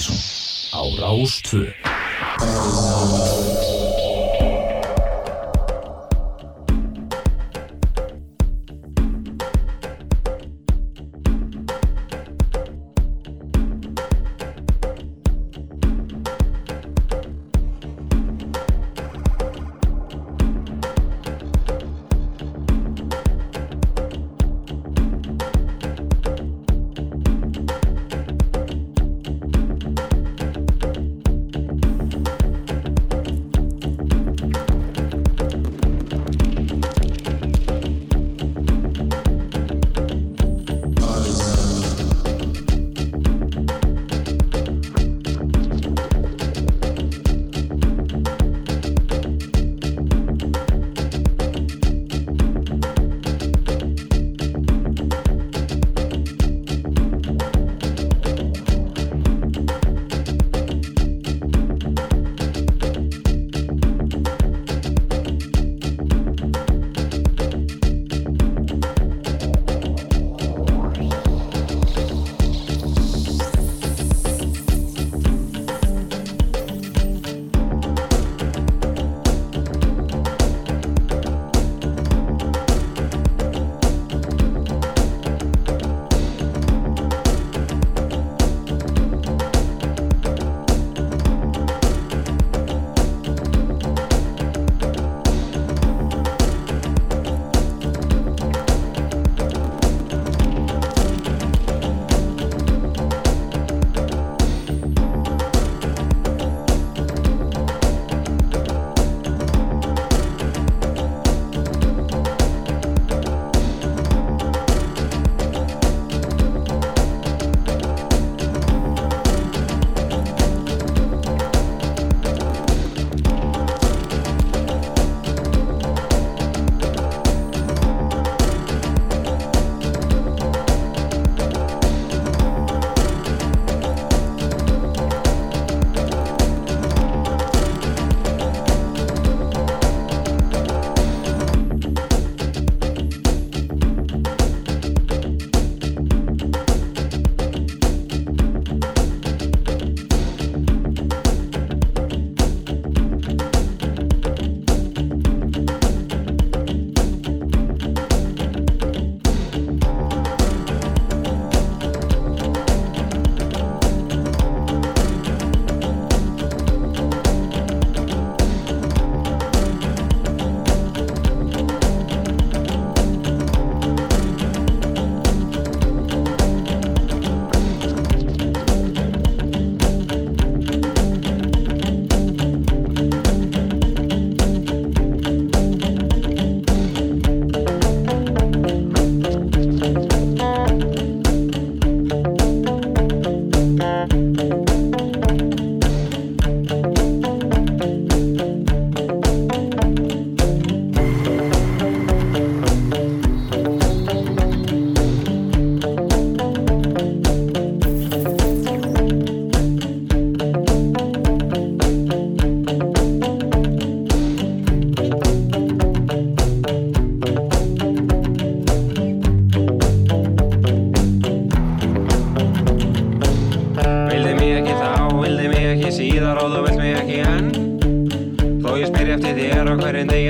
Mattísson á Rástvö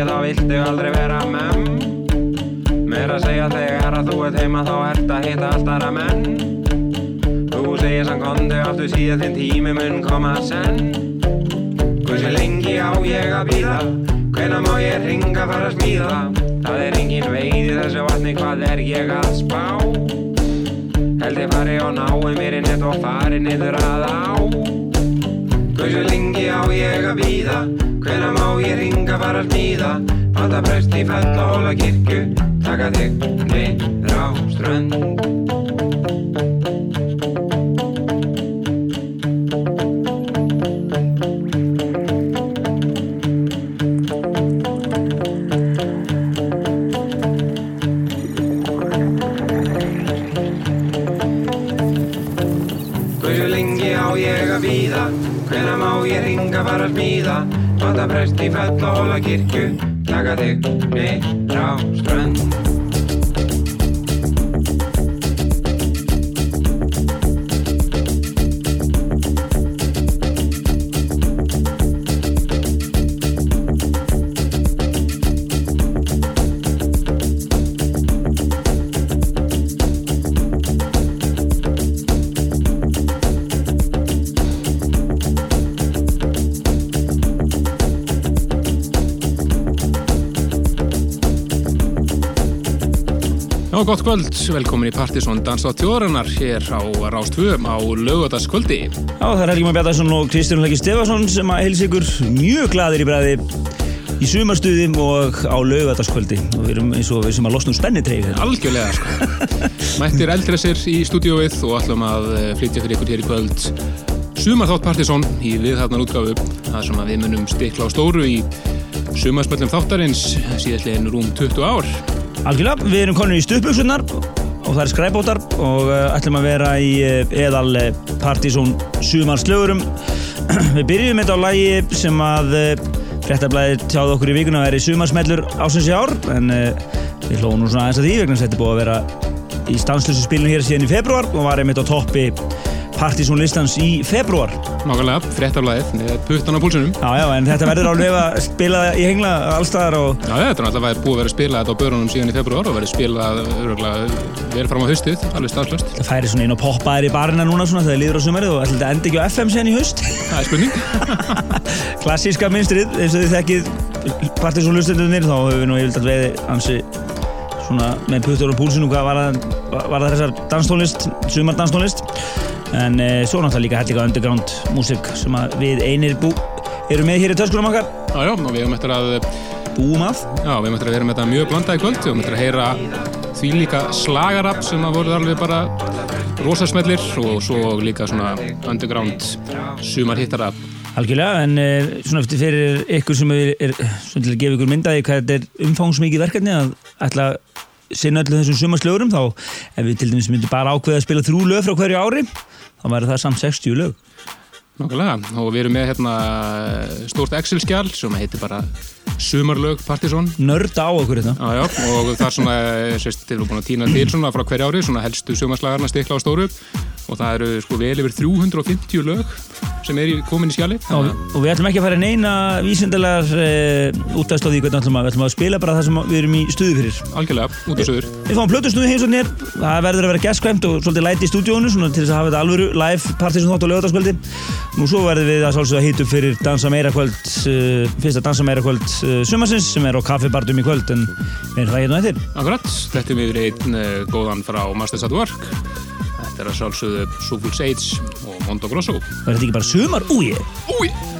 segja þá viltu aldrei vera menn Mér að segja þegar að þú ert heima þá ert að hita alltara menn Þú segir sann kondu aftur síðan þinn tími mun koma senn Hversu lengi á ég að býða Hvena má ég ringa fara að smíða? Það er engin veið í þessu vatni, hvað er ég að spá? Held ég fari og nái mér í nett og fari niður að á Hversu lengi á ég að býða? Hvena má ég ringa fara smíða Panta prest í fell á hóla kirkju. Taka þig niður á strönd. Já, gott kvöld, velkomin í Partisón Dansa á tjóðarinnar hér á Rástvöum á lögadaskvöldi. Já, það er Helgi Már Bjartarsson og Kristján Helgi Stefansson sem að heilsa ykkur mjög gladir í bræði í sumarstuðum og á lögadaskvöldi og við erum eins og við sem að losnum spennitreyfi. Hérna. Algjörlega, sko. Mættir eldresir í stúdióið og ætlum að eh, flytja fyrir ykkur hér í kvöld Sumarþátt Partisón í viðhafnar útgáfu, það sem að við munum stikla á stóru í sumarspöllum þáttarins síðastlegin rúm 20 ár. Algjörlega, við erum konur í stuðbjörnsunar og það er skræbótar og uh, ætlum að vera í uh, eðal uh, partysón sumarslögurum. við byrjum þetta á lægi sem að fréttablaði tjáði okkur í vikuna að vera í sumarsmellur ásins í ár en við hlóðum nú svona aðeins að því vegna þetta er búið að vera í stanslösu spilinu hér síðan í februar og var einmitt á toppi partysónlistans í februar Mákvæmlega, fréttaflæðið með puttan á púlsunum Já, já, en þetta verður alveg að spila í hengla allstaðar og... Já, þetta er alltaf búið að vera spilað þetta á börunum síðan í februar og verður spilað vel fram á haustið, alveg staðslöst Það færi svona inn og poppaðir í barina núna svona þegar það líður á sumarið og ætla þetta endi ekki á FM sen í haust? Það er spurning. Klassíska minstrið, eins og þið þekkið partysónlustendunir þá höfum við nú yfirlega með puttur og púlsunum hvað var það, var það þessar danstónlist, sumardanstónlist en e, svo náttúrulega líka helliga underground músik sem við einir bú eru með hér í töskunum okkar. Já, já, og við hefum eftir að búum að. Já, við hefum eftir að vera með þetta mjög blandaði kvöld. Við hefum eftir að heyra því líka slagarapp sem að voru alveg bara rosasmellir og svo líka svona underground sumarhittarapp Algjörlega, en e, svona eftir fyrir ykkur sem er, er svona til að gefa ykkur myndaði hvað þetta er umfangsmikið verkefni að ætla að sinna öllu þessum sumarslögurum þá ef við til dæmis myndum bara ákveða að spila þrjú lög frá hverju ári þá væri það samt 60 lög Nákvæmlega, og við erum með hérna, stórt Excel-skjál sem heitir bara Sumarlög Partisón Nörda á okkur þetta já, já, og það er svona, sérst, þeir eru búin að týna til svona frá hverju ári, svona helstu sumarslagarna stikla á stóru. Og það eru sko vel yfir 350 lög sem er komin í skjali. Og, og við ætlum ekki að fara neina vísindilegar e, eh, útast á því hvernig ætlum að, við ætlum að spila bara það sem við erum í stuðu fyrir. Algjörlega, út á söður Við fáum plötustuðu hins og nér, það verður að vera gæskvæmt og svolítið læti í stúdíónu til þess að hafa þetta alvöru live partí sem þátt á lögadagsskvöldi Nú svo verður við að sálsögða hýtt upp fyrir Dansa meira kvöld uh, fyrsta Dansa meira kvöld uh, sumarsins sem er á kaffibardum í kvöld en við erum það hérna eftir Akkurat, þetta er við einn uh, góðan frá Masters at Work Þetta er að sálsögðu Soulful Sage og Mondo Grosso Var þetta ekki bara sumar? Úi! Úi!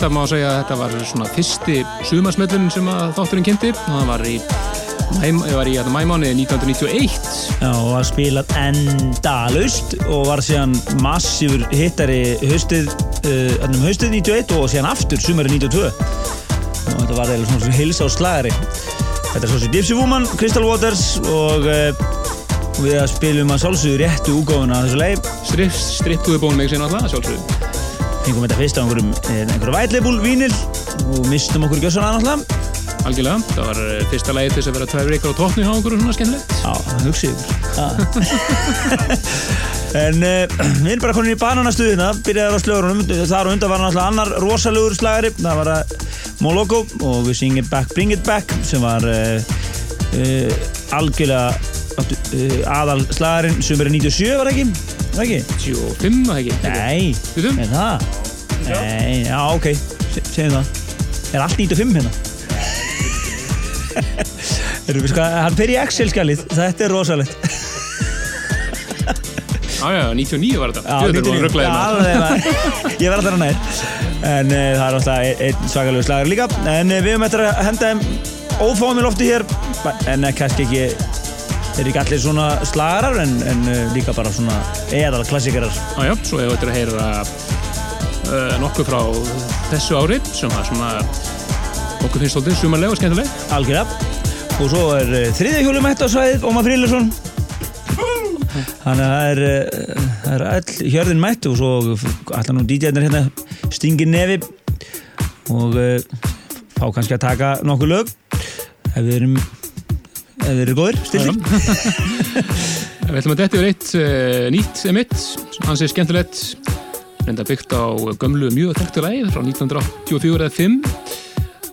Þetta má segja að þetta var svona fyrsti sumarsmellun sem að þátturinn kynnti. Og það var í, var í mæmáni 1991 Já, og var spilað endalaust og var síðan massífur hittari höstið, uh, höstið 91 og síðan aftur sumari 92 og þetta var eða svona hilsa á slagari Þetta er svo sem Dipsy Woman, Crystal Waters og uh, við spilum að sjálfsögur réttu úgáðuna þessu leið Striptuðu bónum mig síðan alltaf, sjálfsögur Fengum þetta fyrst á einhverjum, eh, einhverjum vætleibúl vínil og mistum okkur gjössan annars Algjörlega, það var eh, fyrsta lægi til þess að vera tvær reykar á tóknu hjá okkur og svona skemmilegt Já, það hugsi ykkur. En uh, við erum bara konin í bananastuðina byrjaði á slögrunum, þar og undan var náttúrulega annar rosalugur slagari, það var Moloko og við syngum Back Bring It Back sem var uh, uh, algjörlega aðal slagarinn. Sem verið 97 var ekki? Það ekki? 75 var ekki? Nei, er það? Nei, já ok, segjum það Er allt 95 hérna? Erum við sko, hann fer í Excel-skjalið, þetta er rosalegt. Já, já, 99 var þetta. Já, 99, já, alveg, ég var alltaf nær. En uh, það er alltaf einn svakalegu slagar líka. En uh, við höfum eftir að henda þeim ófáum í lofti hér, en uh, kannski ekki, þeir eru ekki allir svona slagarar, en, en líka bara svona eðal klassikarar. Já, já, svo hefur við eftir að heyra nokkuð frá þessu árið, sem var svona okkur finnst svolítið sumarlega og skemmtileg. Algjörða og svo er eh, þriðja hjólum hætt á svæðið Ómar Frílarsson þannig að það er, það er all hjörðin mætt og svo allar nú DJ-nir hérna stingir nefi. Og fá kannski að taka nokkuð lög. Ef við erum ef við erum góðir, stillir Við ætlum að þetta er eitt nýtt emitt, hans er skemmtilegt reynda byggt á gömlu mjög þekktu læð frá 1984 eða 5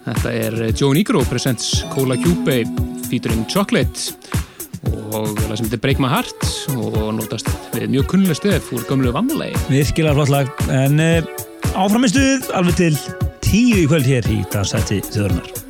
Þetta er Joe Negro presents Cola Cube featuring Chocolate og það sem heitir Break My Heart og notast við mjög kunnuleg stef úr gömlu vannlegi. Virkilega flott lag en uh, áfram í stuð alveg til tíu í kvöld hér í Dansætti Þjóðurnar.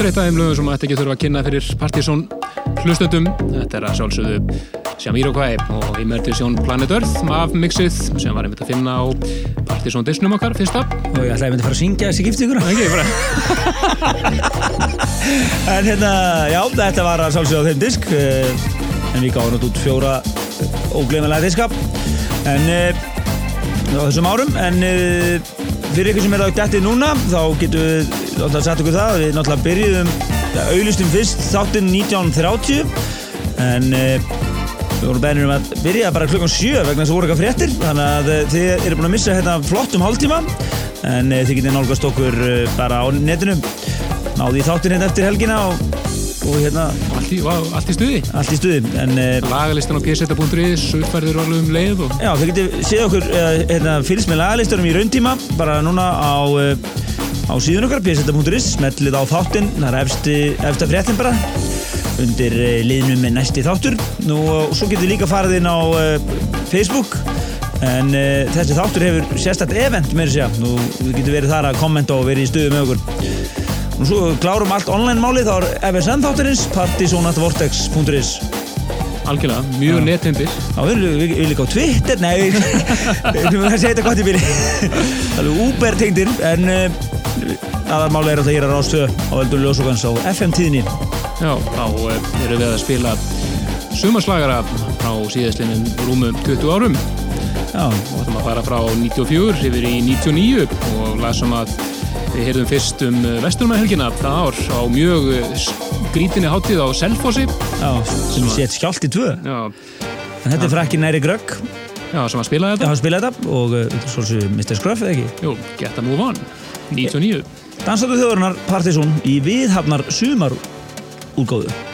Þetta er eitt af þeim lögum sem ætti ekki þurfa að kynna fyrir Partizón hlustöndum. Þetta er að sjálfsögðu Jamiroquai og Emergency Planet Earth af mixið sem var einmitt að finna á Partizón disnum okkar fyrsta. Og ég ætlaði að mynda að fara að syngja þessi giftingur. Ekki, bara. en hérna, já, þetta var að sjálfsögðu á þeim disk eh, en við gáðum út fjóra ógleymanlega diska en eh, á þessum árum en eh, fyrir ykkur sem er á dættið núna þá getum við náttúrulega sagt okkur það við náttúrulega byrjuðum auðlustum fyrst þáttinn 1930 en uh, við vorum bænir um að byrja bara klukkan 7 vegna þess að voru eitthvað fréttir þannig að uh, þið eru búin að missa hérna flottum hálftíma en uh, þið getið nálgast okkur bara á netinu. Náðu í þáttinn hérna eftir helgina og, og hérna allt í, allt í stuði. Allt í stuði lagalistan á pseta.is uppfærður alveg um leið og... já þið getið séð okkur hérna, fylgst með lagalistanum í rauntíma bara núna á á síðan okkar, pseta.is, smellið á þáttinn, það er eftir fréttin bara, undir eh, liðnum með næsti þáttur. Nú, og svo getur líka farið inn á uh, Facebook, en uh, þessi þáttur hefur sérstaklega event með þessi að, nú getur verið þar að kommenta og verið í stuðu með okkur. Og svo klárum allt online málið, þá er FSN þátturins, partysonatvortex.is. algjörlega, mjög Já. nettendir. Já, við erum líka á Twitter, nei, við erum að segja þetta gott í bíli. Alveg Uber tengdir, en uh, aðarmáli er að það er að rástu á Eldur Ljósokans á FM tíðinni. Já, þá eh, erum við að spila sumarslagara frá síðastlinum rúmum 20 árum Já, og ætlum að fara frá 94 yfir í 99 og lasum að við heyrðum fyrst um vesturumæðhelgina það ár á mjög eh, grítinni hátíð á Selfossi já, sem Svona. sétt skjált í tvö. já, En þetta er frakki næri grögg, já, sem að spila já, þetta hann spilaði þetta og uh, er Mr. Scruff, eða ekki? Jú, Get a Move On 99 Dansatu þjóðurinnar Partizón í viðhafnar sumar útgóðu.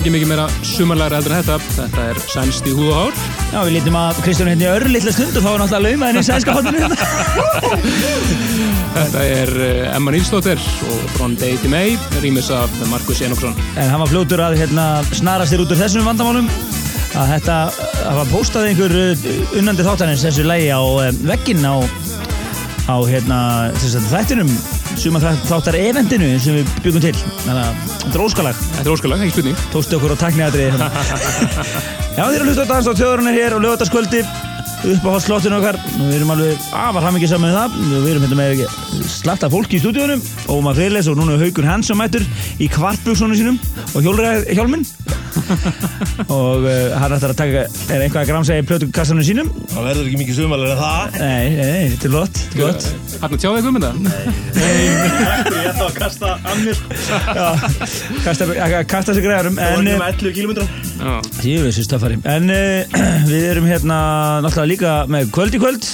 Verður ekki mikið meira sumarlæra heldur þetta. Þetta er sænst í húð og hár. Já, við lítum að Kristján hérna í öru litla stund og þá er náttúrulega laumaðin í sænska hotinu Þetta er eh, Emma Nílsdóttir og Day to May, rýmis af Markus Enoksson. En hann var fljótur að hérna, snarast þér út úr þessum vandamálum að þetta var postað einhver uh, unnandi þáttanins þessu lægi á um, vegginn á, á hérna, þess að þættinum suma þáttar eventinu sem við byggum til. Þannig að þetta er óskalag. Þetta er óskalag, ekki spurning. Tókstu okkur á takniðatriði Já, þér er hlusta á dans á tjóðurinn hér og lögataskvöldi upp á slottinu okkar. Og við erum alveg afar hafmyggi saman með það. Við erum hérna með slatta fólki í stúdíunum Ómar Freyles og núna Haugur Hansson mættur í kvartbúksónu sínum og hjálminn og uh, hann ætlar að taka er einhvað að gramsa í plötukassanum sínum? Það verður ekki mikið sumalega en það? Nei, nei, nei, þetta er flott, flott Hann er tjáðið gummenda Ég ætla að kasta mér. Kasta, kasta sig græðarum Það var en, ekki með 11 km Jú, þessi stöffari En uh, við erum hérna náttúrulega líka með kvöld í kvöld.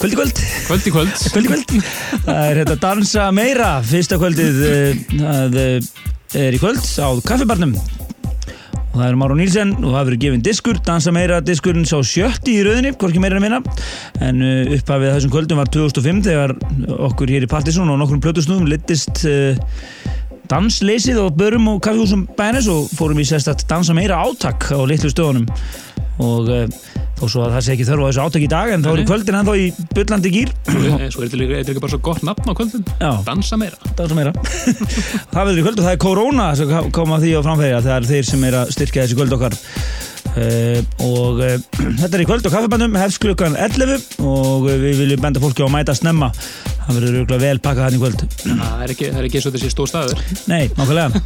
Kvöld í kvöld. Kvöld í kvöld. Kvöld í kvöld. Það er hérna dansa meira Fyrsta kvöldið Það er í kvöld á kaffibarnum og það er Máru Nílsen og það verður gefinn diskur, dansa meira diskurinn sá sjötti í rauðinni, hvorki meira en minna. En uh, upphafið þessum kvöldum var 2005 þegar okkur hér í Partisón og nokkrum plötusnúðum litist uh, dansleysið og börum og kaffihúsum bænes og fórum í sérstætt dansa meira átak á litlu stöðunum og uh, þó svo að það sé ekki þörfu á þessu átak í dag en þá eru kvöldin ennþá í byllandi gýr Svo er þetta líka- bara svo gott nafn á kvöldin. Já. Dansa meira. Dansa meira. Það verður í kvöld og það er korona sem koma því á framfæri að það er þeir sem er að styrkja þessi kvöld okkar uh, og uh, þetta er í kvöld og kaffebandum hefst klukkan 11 og uh, við viljum benda fólki á að mæta snemma. Það verður örgulega vel pakkað hann í kvöld. Það er ekki, það er ekki eins og þessi stóð staður. Nei, nákvæmlega.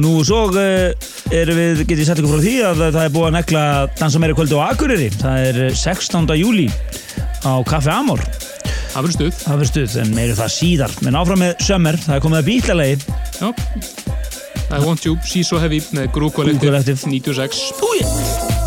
Nú svo erum við, getið ég sett ykkur frá því að það er búið að negla dansa meira kvöld á Akureyri. Það er eh, 16. júli á Kaffi Amor. Það verður stuð. Það verður stuð en meiru það síðar. Menn áfram með sömmer, það er komið að bítlalegi Já I Want You, She So Heavy, e, Crew Collective, 96. Búið!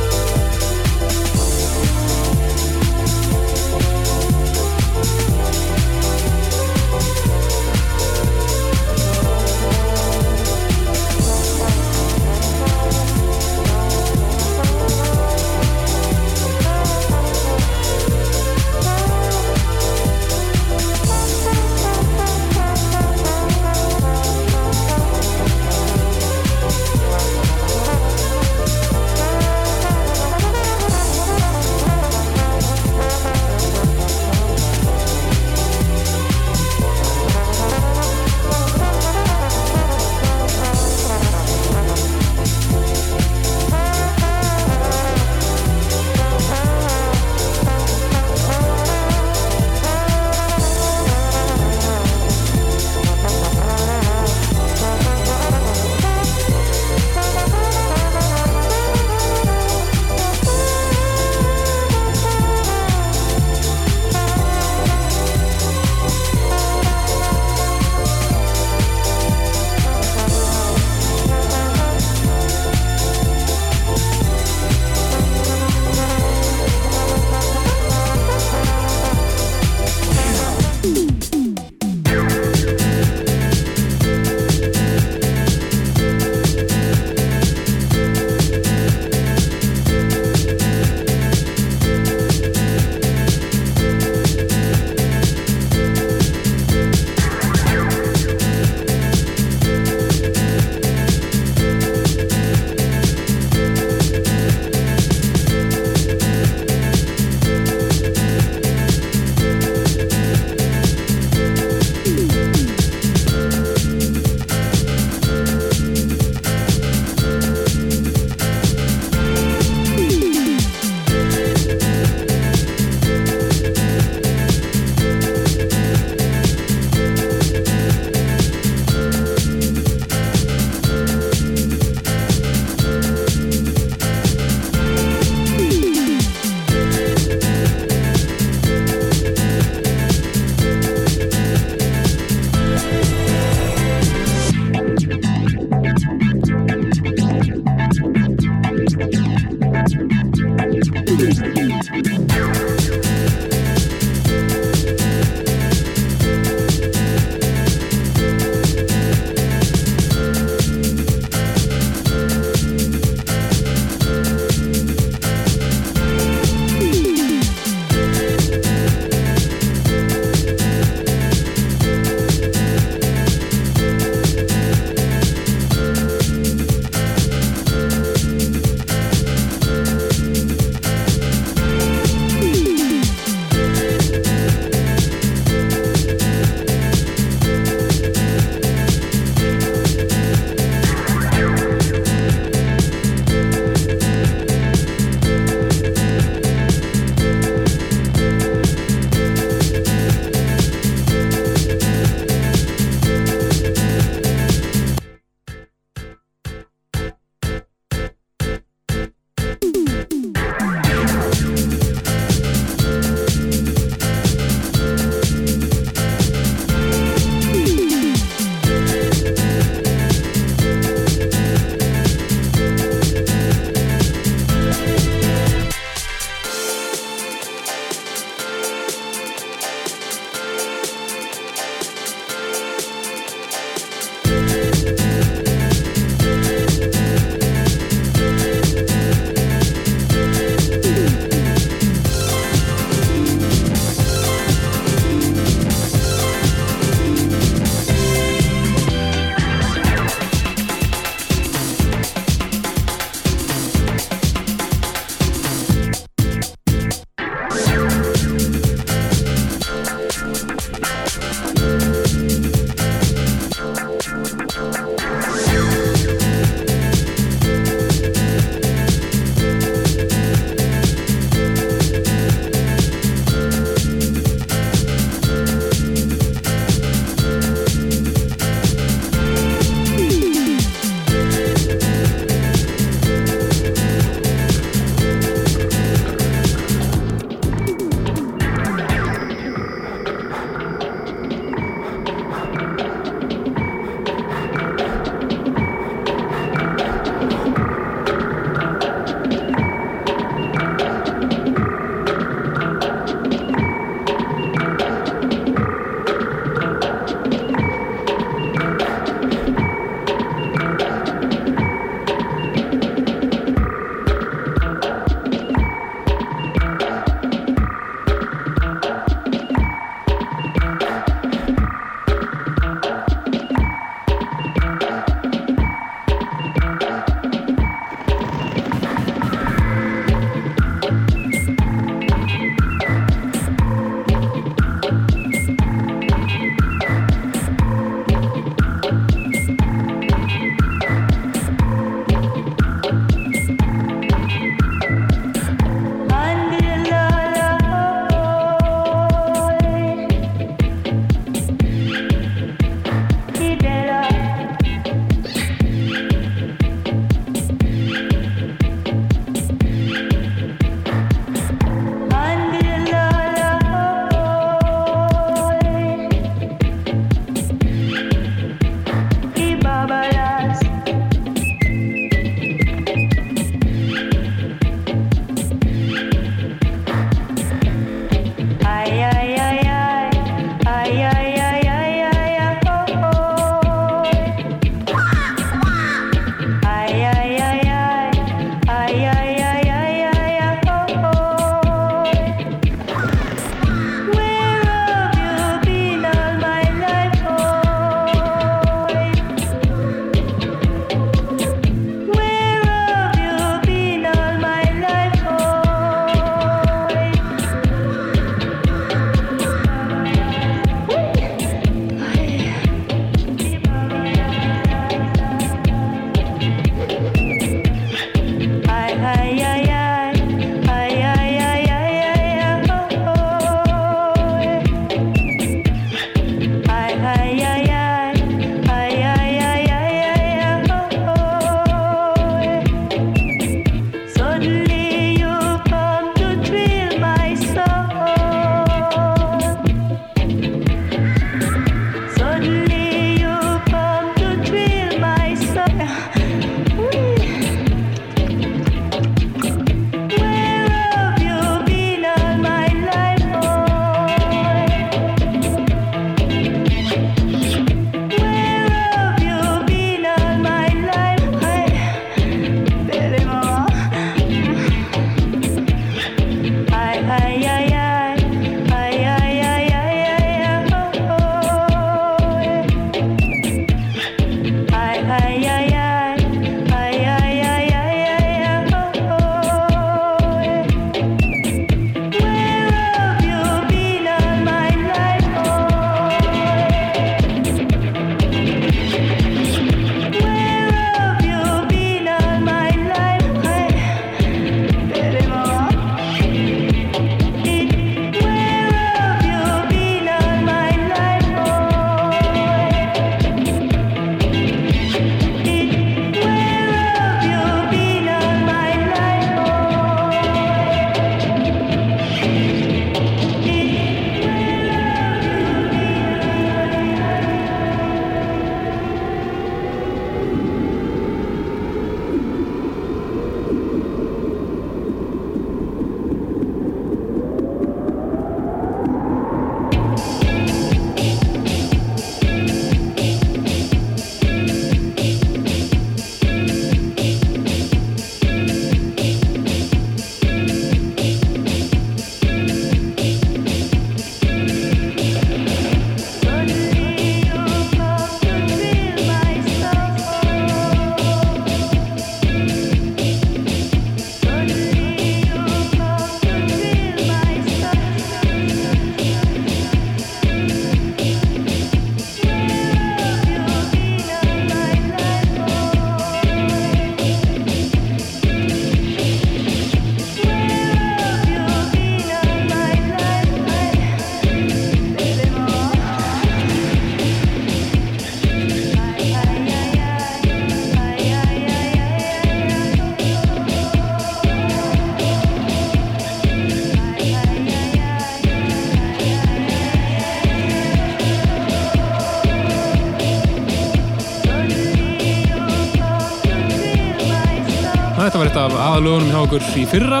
Af aðalögunum hjá okkur í fyrra.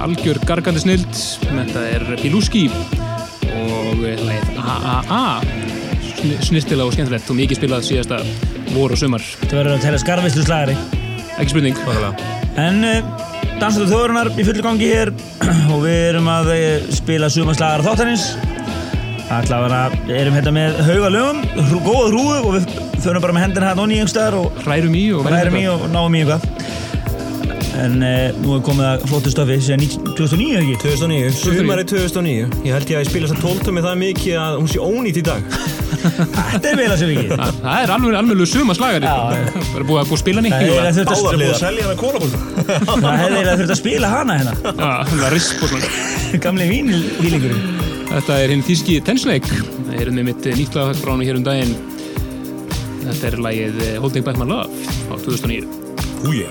Algjör gargandi snild þetta er Piluski og leið AAA snirtilega og skemmtilegt og mikið spilað síðasta voru og sumar. Þetta verður að tella skarfislu slagari Ekki spurning. En uh, Dansaðu þjóðurinnar í fullu gangi hér og við erum að uh, spila sumarslagar þáttanins Allavega erum hérna með hauga lögum, góða hrúu og við förum bara með hendina hérna onni í einhverstaðar og hrærum í og, og náum í eitthvað En uh, nú er komið að flottu stofi síðan 2009 ekki? 2009, sumari 2009 Ég held ég að ég spila þess að tóltum með það mikið að hún sé ónýtt í dag. Þetta er vel að sér ekki Það, er alveg alveg suma slagari Það er búið að búið að spila Það nýtt er þurft að, að selja hana kólabúl. Það hefði þurft að spila hana hérna. Er Gamli vínilílingurinn Þetta er hinn þíski Tensnake Það er með mitt nýtt lag frá hann hér um daginn. Þetta er lagið Holding Back My Love á 2009 Húi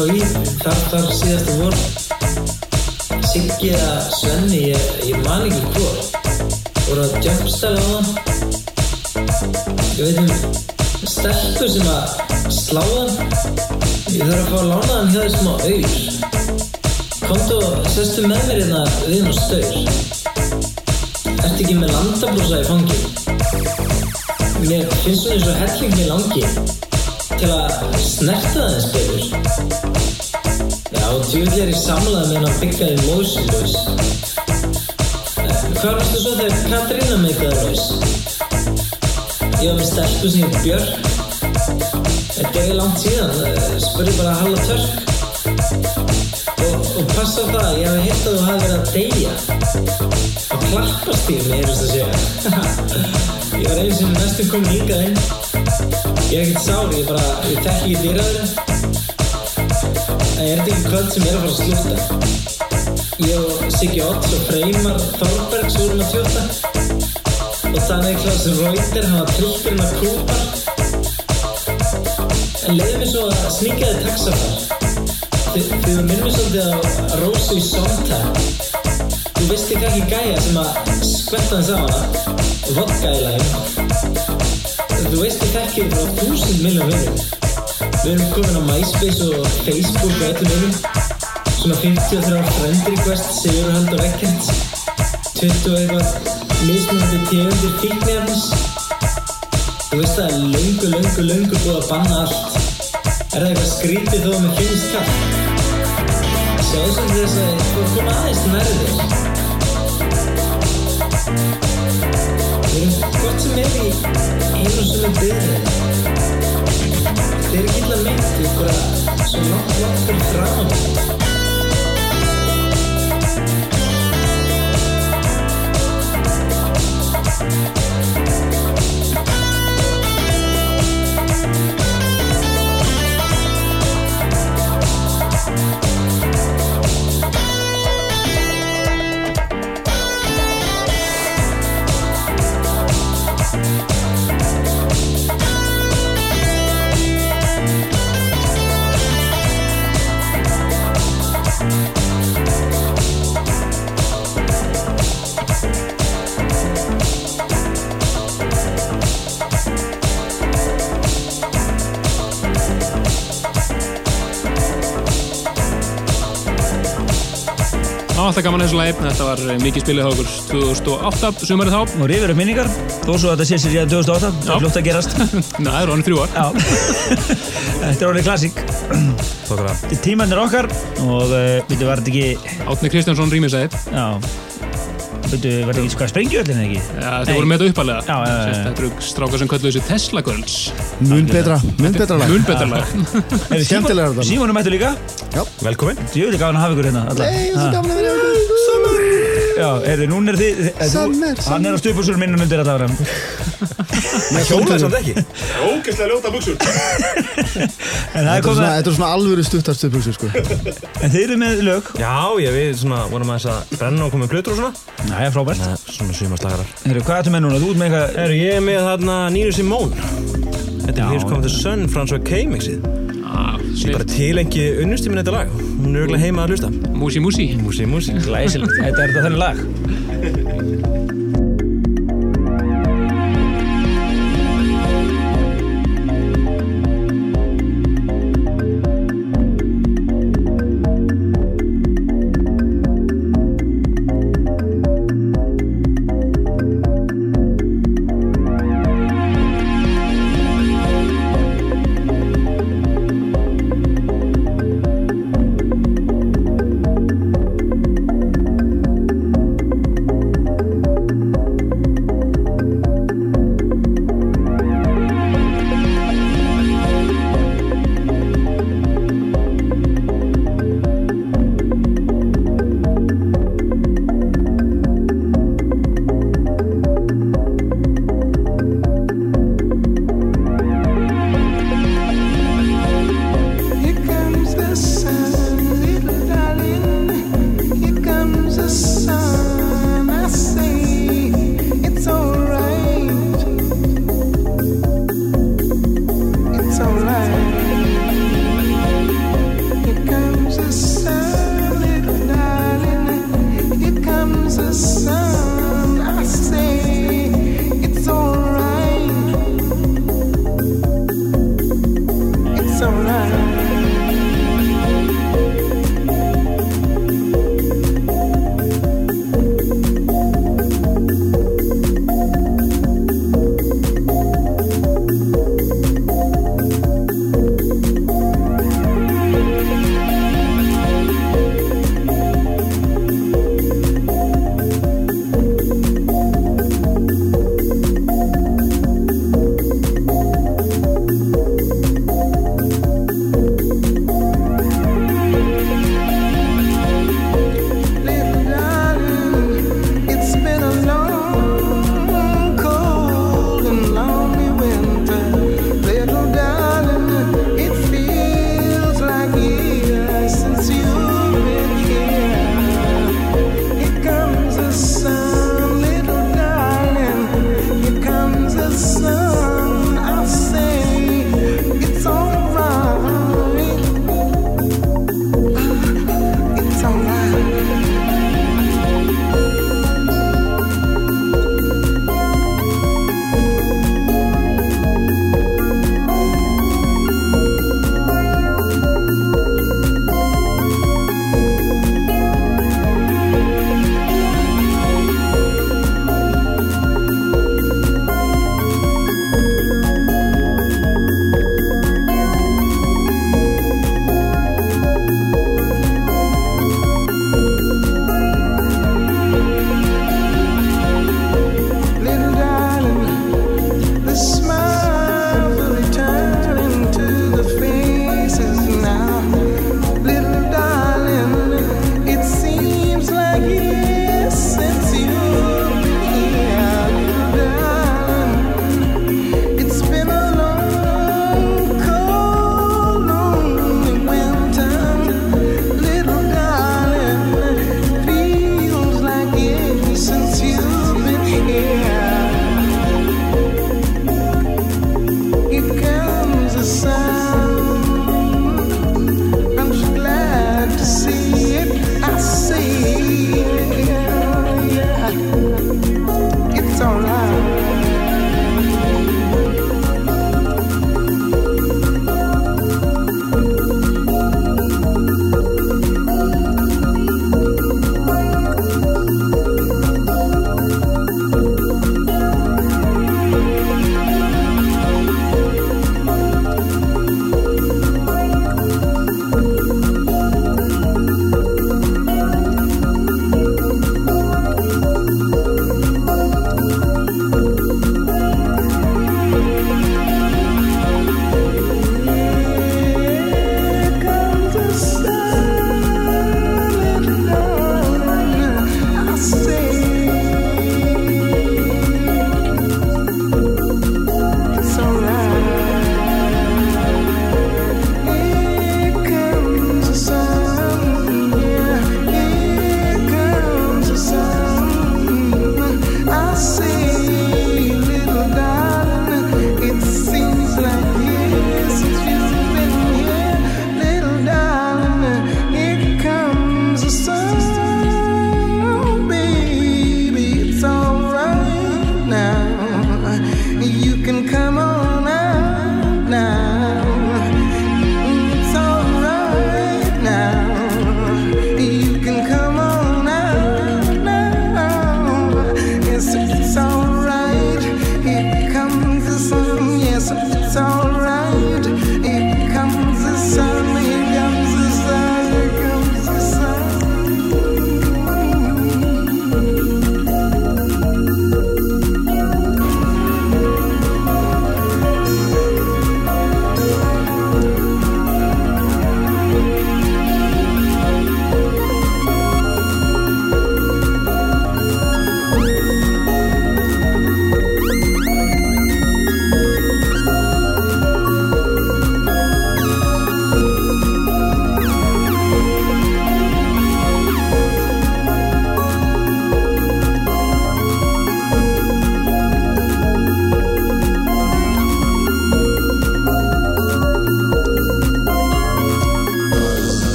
klára LHÍ þar þar síðasta vor. Siggi eða Svenni, ég, ég man ekki hvor. Voru að jumpstæla á það. Ég veit um stelpur sem að slá það. Ég þarf að fá að lána hann hjá þessum á auður. Komdu og sestu með mér hérna við hann á staur. Ertu ekki með landabrúsa í fangi? Mér finnst svona eins og helling mér langi til að snerta það betur. Já, djúvill er ég samlað með hann að byggja þig móðsynlaus. Hvað varstu svo þegar Katrína meikaði laus? Ég var með stelpu sem ég Björk. Þetta er langt síðan, eh, spurði bara Halla Törk. Og, og passa á það, ég hef hitt að þú hafi verið að deyja og klappast því mér heyrðist að segja ég var einu sem næstum kom hingað inn ég er ekkert sár, ég bara ég þekki ekki dýraður en ég er þetta ekki kvöld sem er að fara að slúta ég og Siggi Odds og Freymar Þorbergs vorum að tjóta og þannig Klaus Reuter hann var trillturinn að kúpar en leiði mig svo að sníka þið taxafar þið þið minnum mig svolítið á Rósu í Sondheim Þú veist ekki ekki gæja sem að skvetta hans á hana vodka í lagum Þú veist ekki ekki frá þúsund miljón vinnum Við erum komin á MySpace og Facebook og öllum vinnum Svona 53 friend request Sigur Hald og Ekkert 20 og eitthvað mismunandi tegundir fíknefnis Þú veist það er löngu, löngu, löngu búið að banna allt. Er það eitthvað skrítið þó að mér finnst kallt? Sjáðu sem þess að þú kom aðeins nærðir. Erum gott sem er í einu sem er byrðið. Þetta er ekki illa meint, þú er bara svo langt, langt fyrir fram á mig. Alltaf gaman þessu lagi. Þetta var eh, mikið spilið hjá okkur 2008, sumarið þá. Og rifur upp minningar, þó svo að þetta sé sér í 2008, það Já. er fljótt að gerast. Ná, það eru honum þrjú ár. Já, þetta er orðið klassík. Þetta er tímannir okkar og veitu, var þetta ekki, Átni Kristjánsson rýmisæði. já, veitu, var þetta ekki hvað sprengjuöllin eða ekki? Já, þetta voru með þetta uppalega. Já, já, já, já. Þetta eru strákar sem kölluðu þessu Tesla Girls. Mun betra, mun betra lag Mun betra lag. Er Skemmtilegra þetta. Símónum mættu líka? Velkomin. Ég veit ekki gaman að hafa ykkur hérna alla. Nei, það er gaman að vera ykkur Já, er þið, núna er þið, er þú, Summer, hann er á stupursur minnum undir þetta ára. Hjólaði samt ekki. Ógæslega ljóta buksur. En það er er komið, svona, þetta er svona alvöru stuttarstupuksur sko en þið eru með lög. Já, ég við svona vorum aðeins að brenna og koma með plötur og svona. Næja, frábært. Það er svona sumarslagarar. Heru, hvað ertu með núna? Þú ert með eitthvað, Eru ég er með þarna Nýru Simone. Þetta er Here's Come the Sun. Ah, Ég bara tilengi unnusti minn þetta lag. Hún er auðvitað heima að hlusta. Músi, músi. Músi, músi. glæsilegt, þetta er þetta þenni lag.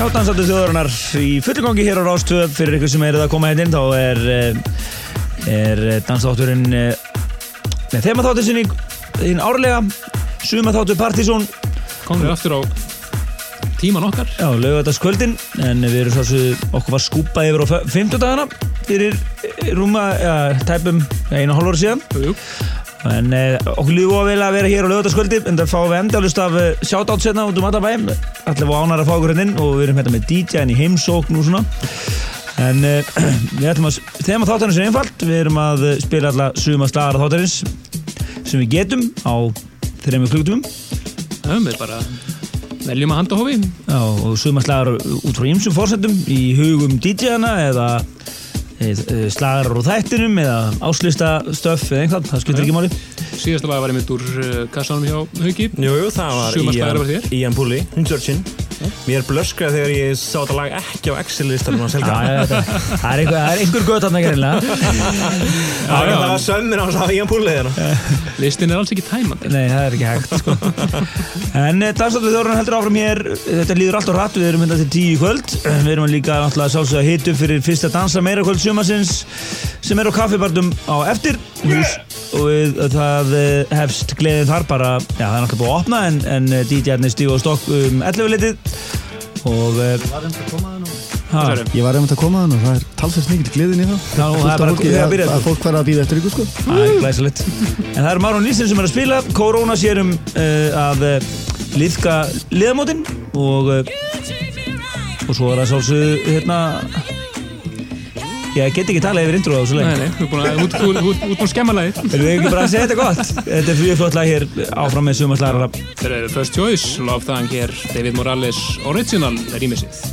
Já, dansandi þjóðarinnar í fullu gangi hér á Rástöð fyrir ykkur sem er að koma hérna inn þá er, eh, er dansþátturinn með þemaþáttur sinni þín árlega sumaþáttur Partizón. Komum við aftur á tíman okkar. Já, laugardagskvöldin en við erum svo okkur var skúpað yfir á 50 dagana fyrir eh, rúma, já, tæpum einu og hálf ára síðan. Jú, jú. En eh, okkur að vilja að vera hér á lögataskvöldi en það fáum við endalust af shoutout setna út um allabæ var ánar að fá okkur hérna inn og við erum hérna með DJ-in í heimsókn og svona. En uh, við ætlum að þema þáttarins er einfalt. Við erum að uh, spila alla suma slagara þáttarins sem við getum á þreymur klukkutumum Já, við bara veljum að handa hófi. Já, og suma slagara út frá ýmsum fórsendum í hugum DJ-ana eða e, slagarar úr þættinum eða áslista stöff eða einhvern, það skiptir ekki máli Síðasta lag var einmitt úr uh, kassanum hjá Hauki. Jú, jú, það var Ian, Pulli, Hundsörgin Mér blöskraði þegar ég sá þetta lag ekki á Excel-listanum að selga það er einhver, það er einhver gött hann ekki reynilega Það var- það sömmin á að sá Ian Pulli hérna Listin er alls ekki tæmandi. Nei, það er ekki hægt sko. En eh, dagsáttu þjórun heldur áfram hér. Þetta líður allt á rætt, við erum hérna til tíu í kvöld. Við erum líka náttúrulega sjálfsögða að hita upp fyrir fyrsta dansa meira kvöld sumasins sem er á kaffibardum á eftir. Hús og við, það eh, hefst gleðin þar bara, já það er náttúrulega búið að opna en, en eh, DJ-arnir stígu á stokk um 11 litið og eh, ha, Ég var einmitt að koma þann og það er talsvægt mikil gleðin í það Já, og það er bara- fólki, það er að byrja, að, sko. að fólk fara að býða eftir ykkur sko Það er glæsilegt. En það er Maron Nilsen sem er að spila. Korona sér um uh, að uh, liðka liðamótin og, uh, og svo er það sálsög hérna ég get ekki talað yfir intro á þessu Nei, leik. nei, þú er búin að út, út, út, út búin skemma lagið Erum við ekki bara að segja þetta gott? Þetta er fyrir flott lag hér áfram með sumarslæra. Þeir eru First Choice, Love Thang hér David Morales Original rýmisið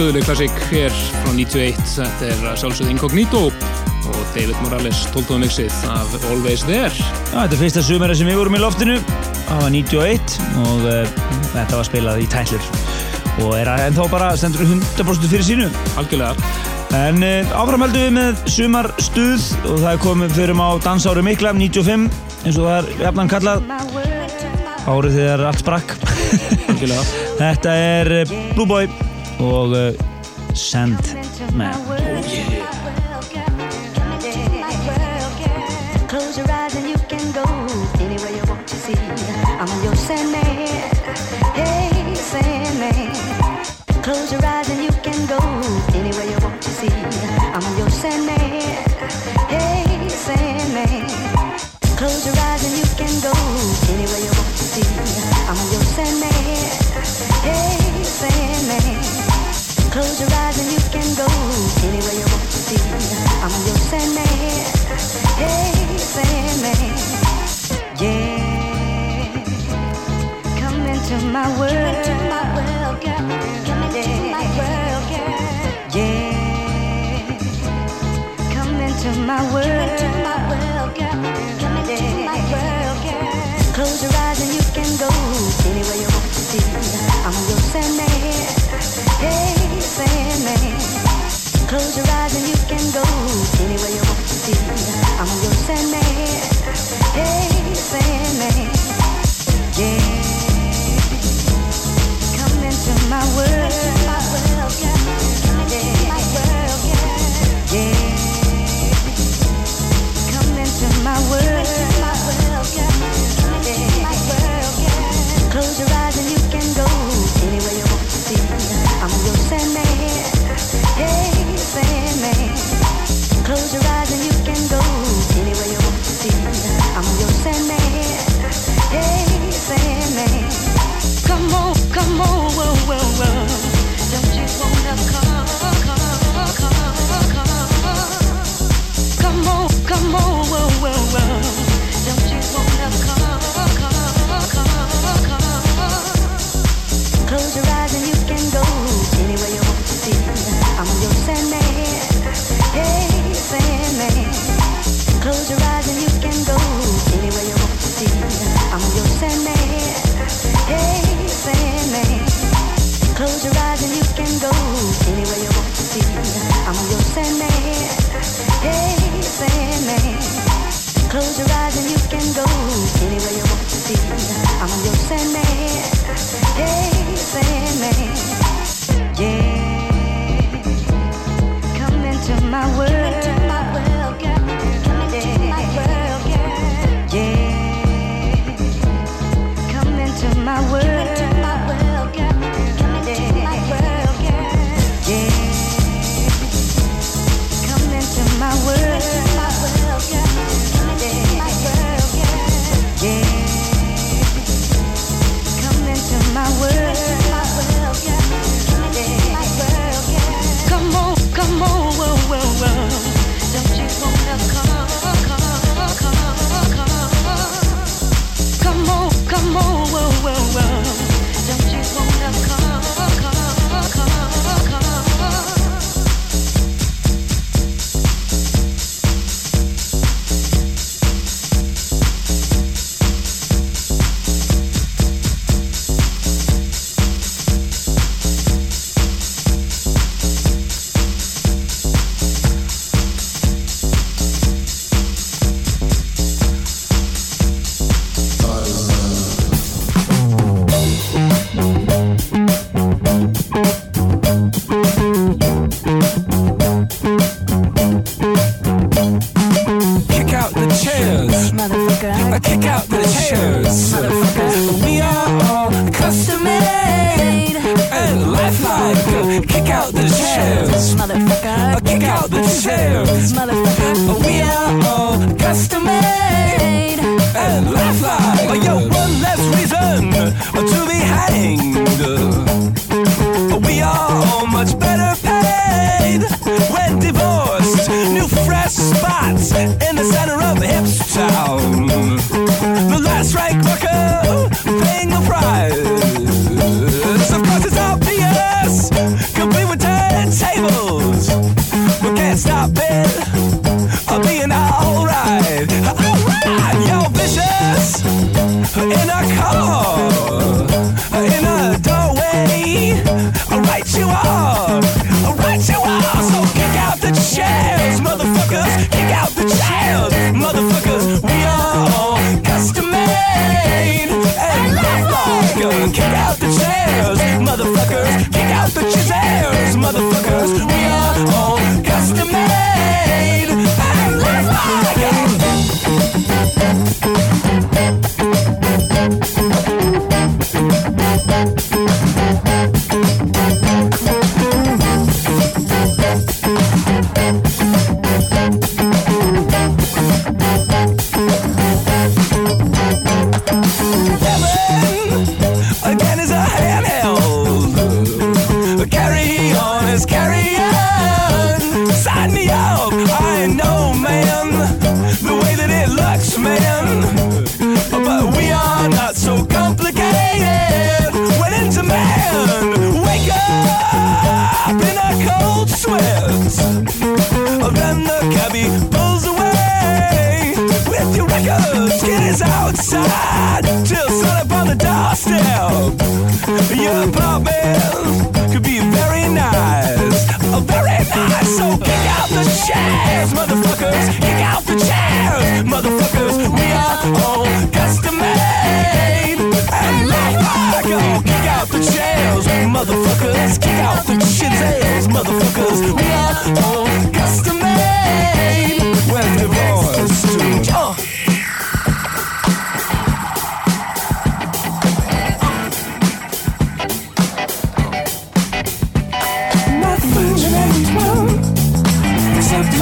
döðuleg klassík hér frá 91, þetta er sjálfsögð Incognito og David Morales 12. mixið af Always There. Já, Þetta er fyrsta sumera sem við vorum í loftinu það var 91 og uh, þetta var spilað í tællur og er að ennþá bara stendur 100% fyrir sínu. Algjörlega. En uh, áfram heldum við með sumarstuð og það er komið fyrir um á dansáru mikla 95, eins og það er jafnan kallað. Árið þegar allt sprakk. Algjörlega. Þetta er eh, Blue Boy og eh, uh, Sandman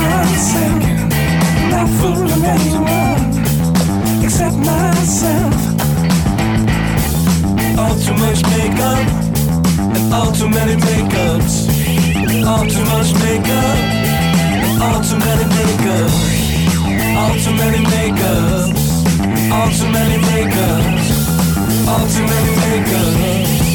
myself. Not fooling anyone except myself. All too much makeup and all too many makeups. All too much makeup and all too many makeups. All too many makeups. All too many makeups. All too many makeups.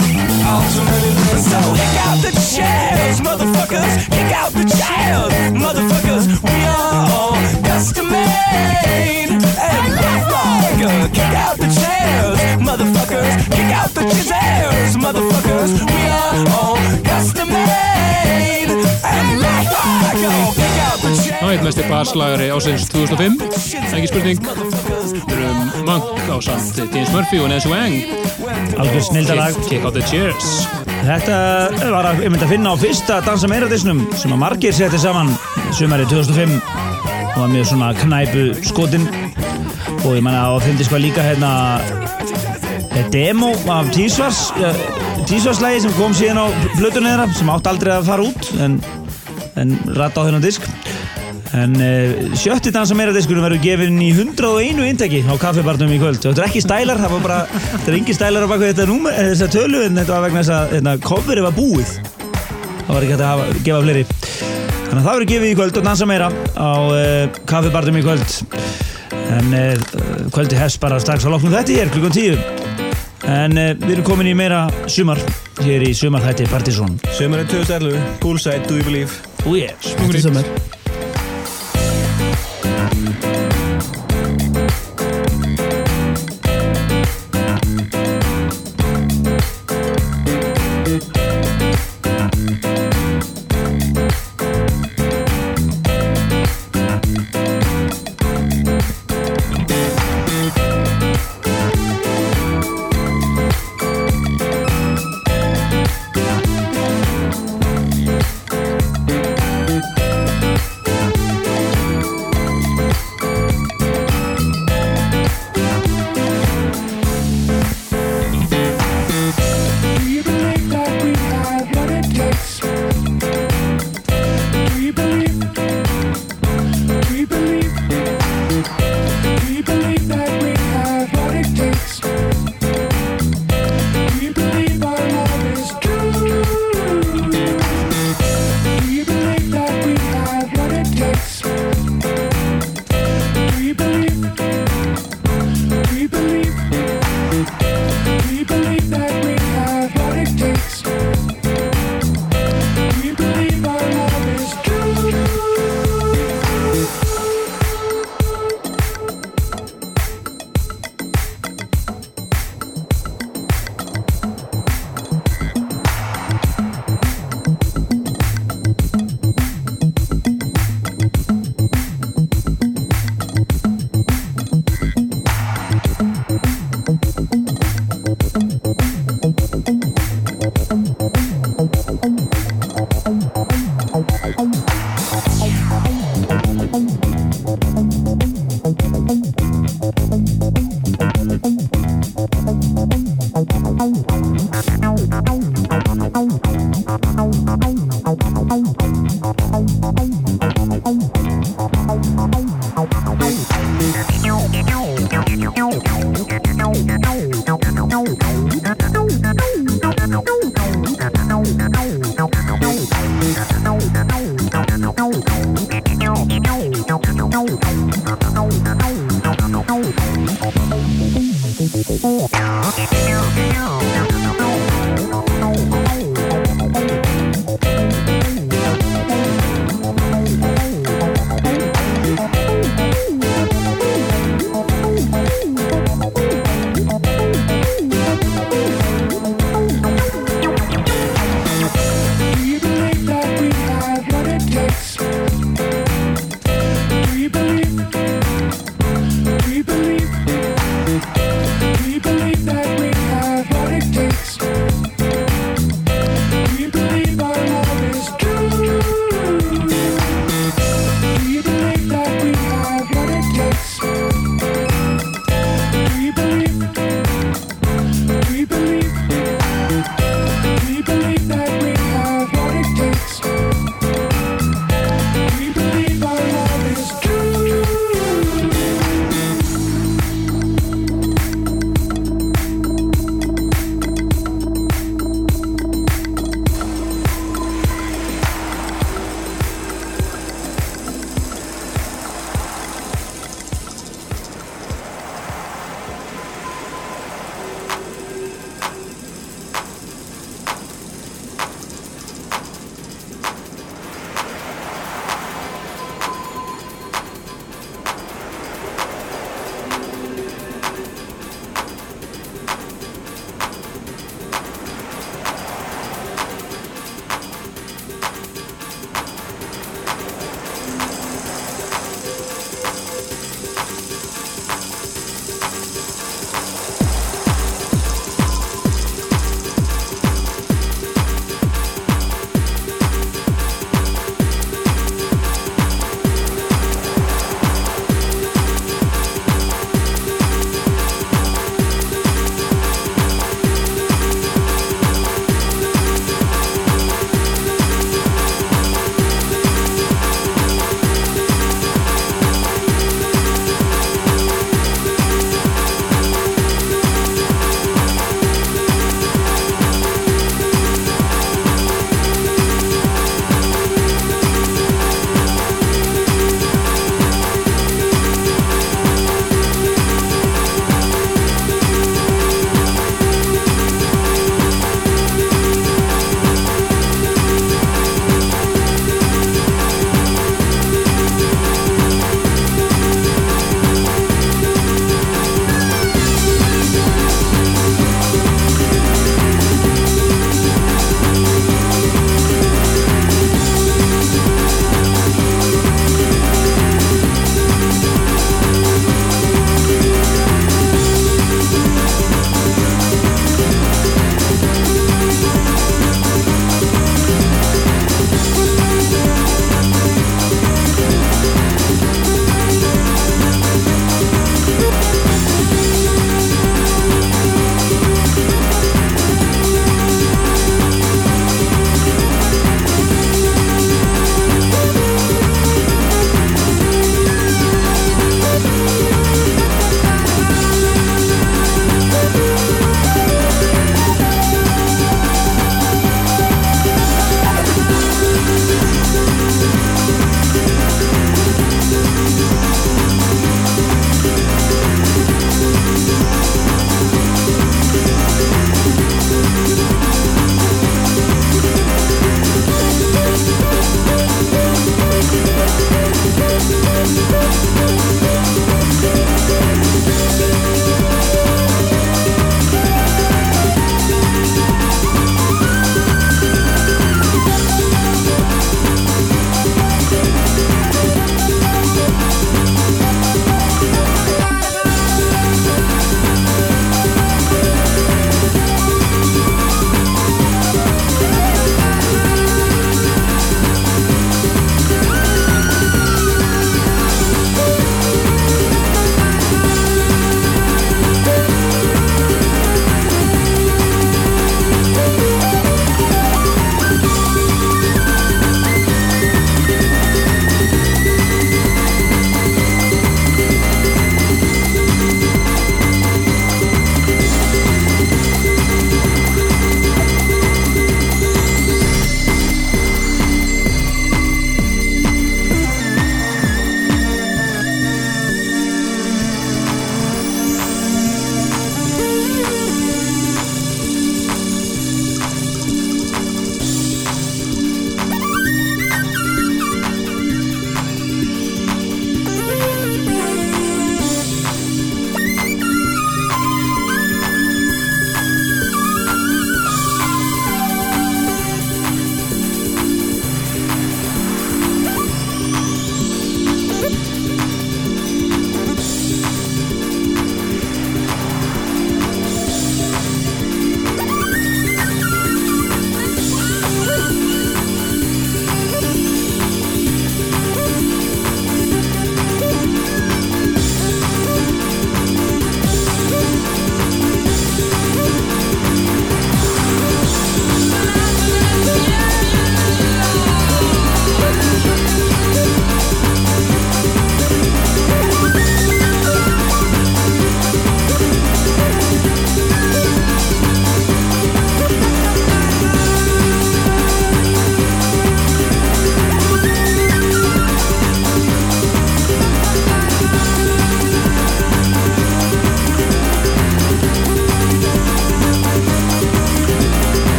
So kick out the chairs, motherfuckers. Kick out the chairs, motherfuckers. We are all custom made and lifelike. Kick out the chairs, motherfuckers. Kick out the chairs, motherfuckers. We are all custom made and lifelike. Kick out the chairs. Það eitt mestir barslagari ásins 2005, ekki spurning. Erum Monk á samt James Murphy og Nancy Wang. Algjör snildalag. Kick, out the cheers. Þetta var að, myndi að finna á fyrsta Dansa meira disnum sem að margir setti saman sumari 2005 og var mjög svona knæpu skotin og ég menna að fyndist hvað líka hérna eh, demo af T-Svars T-Svars-lægi sem kom síðan á plötunni þeirra sem átti aldrei að fara út en, en ratta á þennan disk en uh, sjötti dansa meira diskunum verður gefinn í 101 inteki á kaffibarnum í kvöld. Þetta er ekki stælar, það var bara þetta er engin stælar á baku þetta númer, eh, þessa tölu en þetta var vegna þess að hérna, coverið var búið. Það var ekki hægt að hafa, gefa fleiri. Þannig að það verður gefið í kvöld og dansa meira á uh, kaffibarnum í kvöld. En uh, kvöldi hefst bara strax á loknum þetta hér klukkan 10 en við erum komin í meira sumar hér í sumarþætti Partizón. Sömarinn 2011, Poolside, Do You Believe? Oh yes Þetta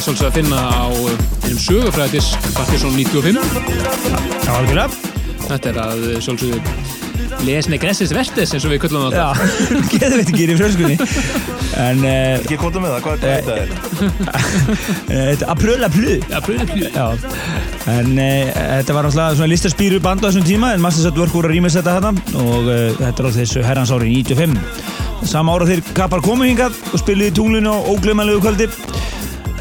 að sjálfsög að finna á uh, einum sögufræðisk Partiðsson 95 Já, algjörlega. Þetta er að uh, sjálfsög lesni Gressis Vestes eins og við köllum það. Já, getur veit ekki í fröskunni En uh, Ekki kóta með það, hvað hvað þetta er? Þetta er April April. Já En uh, þetta var alltaf svona listaspýru band á þessum tíma en Masters at Work voru að rýmis þetta þetta og uh, þetta er á þessu herrans ári 95 Sama ára þeir kapar komu hingað og spiluði í tunglinu á óglömanlegu kvöldi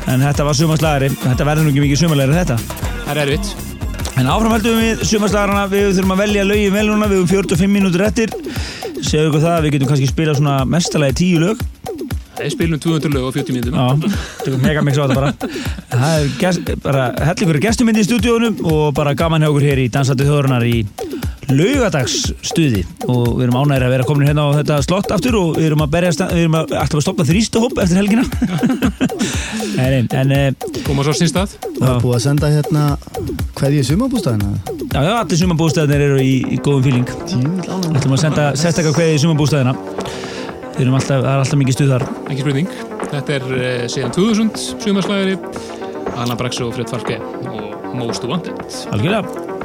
en þetta var sumarslagari. Þetta verður nú ekki mikið sumarlegri en þetta. Það er erfitt. En áfram heldum við sumarslagarana, við þurfum að velja lögin vel núna, við höfum 45 mínútur eftir. Segðu ykkur það, við getum kannski spilað svona mestalagi 10 lög. Við spilum 200 lög á 40 mínútum Já, tökum mega mix á þetta bara. Það er bara hellingur gestumindi í stúdíónu og bara gaman hjá okkur hér í Dansandi þjóðurnar í laugadagsstuði og við erum ánægir að vera komin hérna á þetta slott aftur og við erum að berjast, við erum að, alltaf að stoppa þrýstuhopp eftir helgina. Nei, nei, en eh, Koma svo sín stað. Það er búið að senda hérna hverju sumabústæðina Já, já, allir sumabústæðinir eru í, í góðum fíling. Við ætlum að senda sérstaklega kveði í sumabústæðina Við erum alltaf, það er alltaf mikið stuð þar. Ekki spurning. Þetta er uh, síðan 2000 sumarslagari Anna Braxo og Fred Falke og Most Wanted. Algjörlega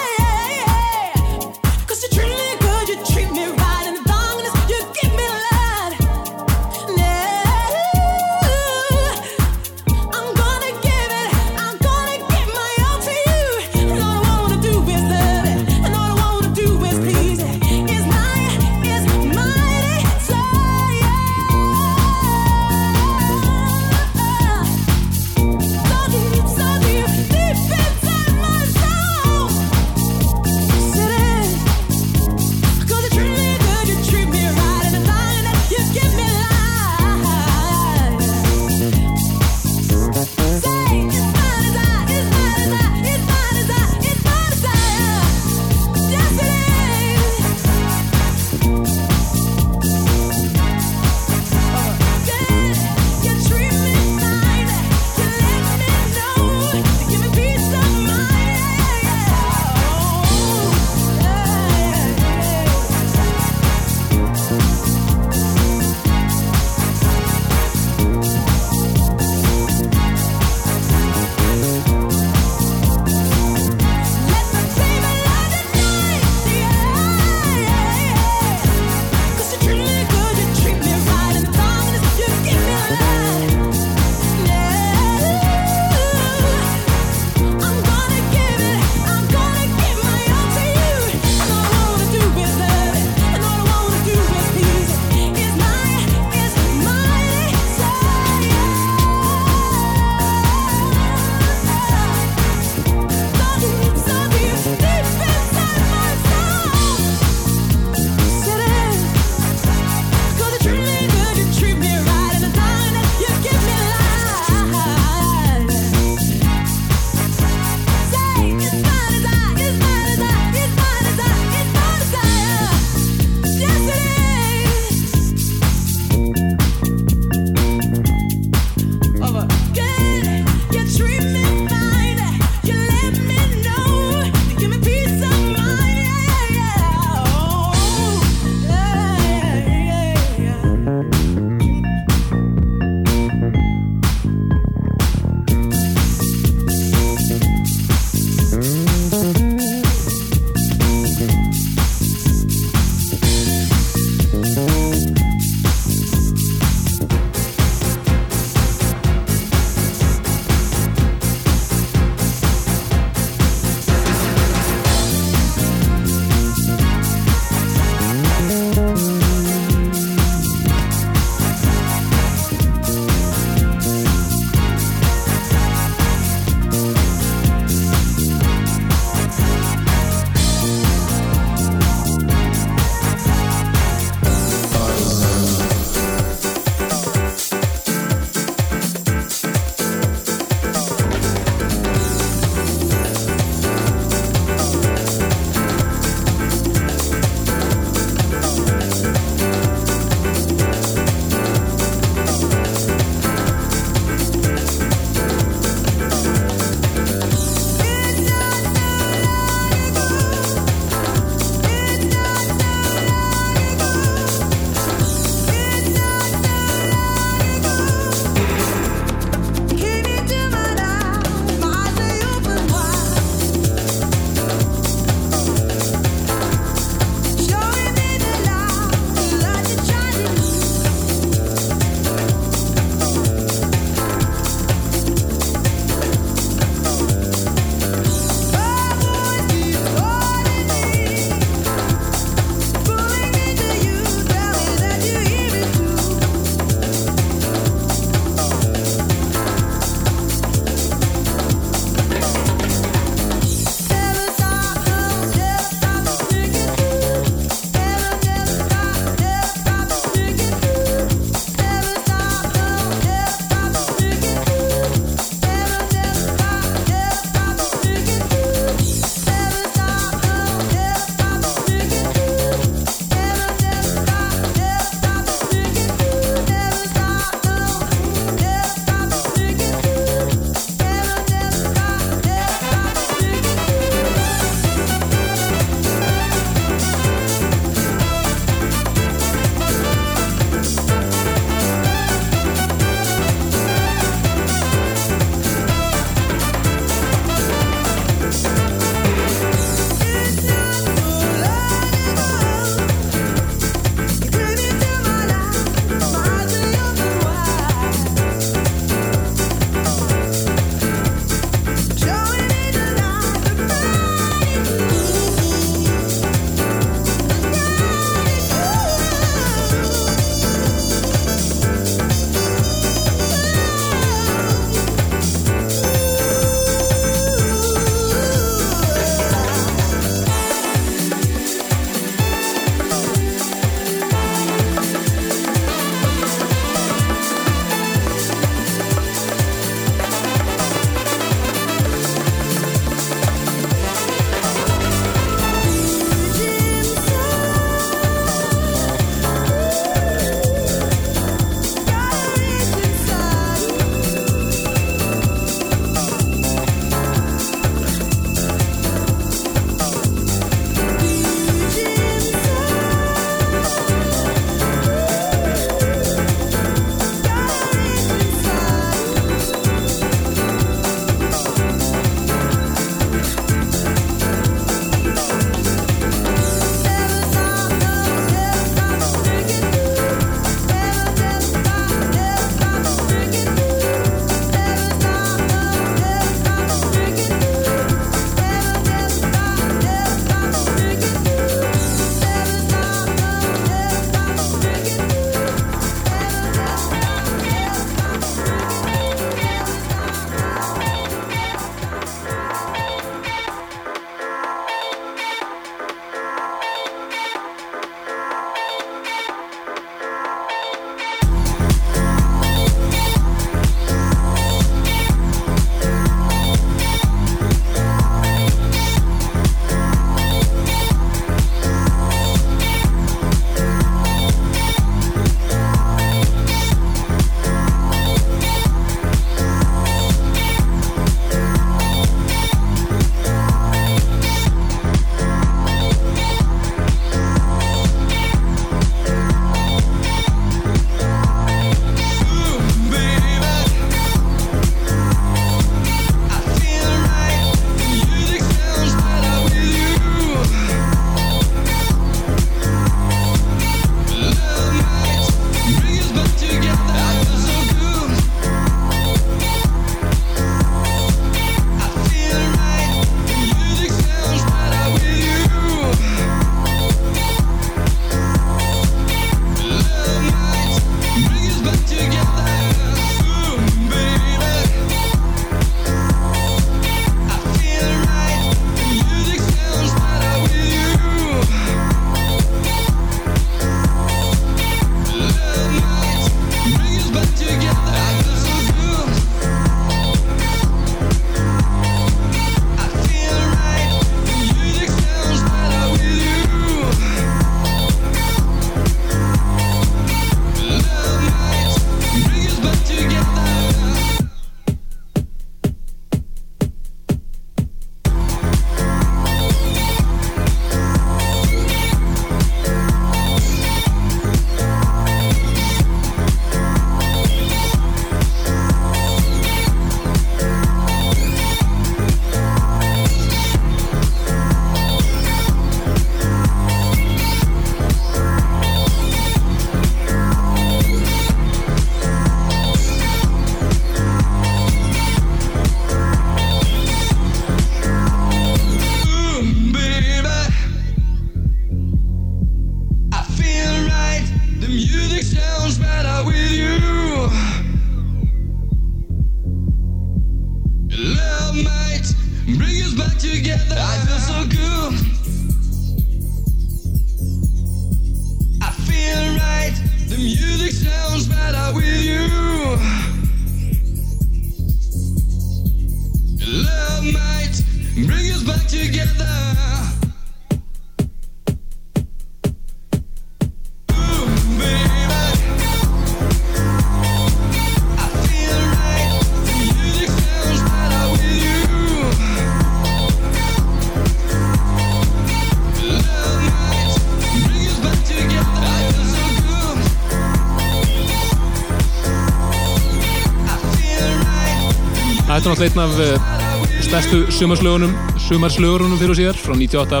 Þetta er náttúrulega einn af uh, stærstu sumarslögunum, sumarslögunum fyrir og síðar frá 98.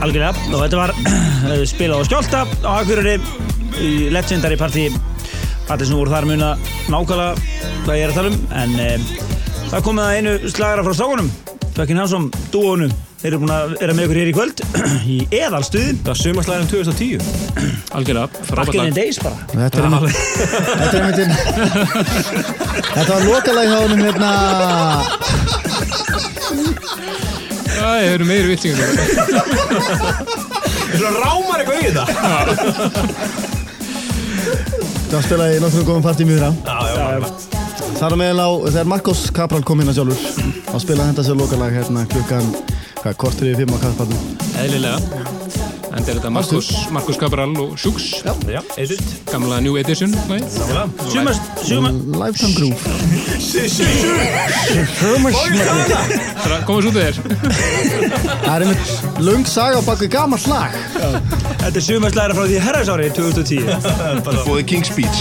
Algjörlega, og þetta var eh, spilað á Skjólda á Akureyri í Legendary Party. Party sem voru þar muna nákvæmlega hvað ég er að tala um en e, það komið að einu slagara frá strákunum Fucking Handsome, dúónu þeir eru búin að vera með ykkur hér í kvöld í eðalstuði. Það er sumarslagin 2010 Algjörlega, frábært Back in the lag. days bara. Þetta er einmitt Þetta er einmitt Þetta var lokalag hjá honum hérna. Æ, það eru meiri vitsingar. Þú rámar eitthvað í þetta. Það var spilað í nokkrum góðum partí mjög Já, já, Þar á meðal á, þegar Marcos Capral kom hérna sjálfur þá spilaði þetta sér lokalag hérna klukkan hvað, kortur yfir fimm á kaffpartum Eðlilega. En er þetta Markus, Markus. Cabral og Sjúks, já, já, edit gamla New Edition. Lifetime Groove Komast út af þér. Það er einmitt lung saga á baku gammal slag Þetta er sumarslæra frá því herrasári 2010 For the King's Speech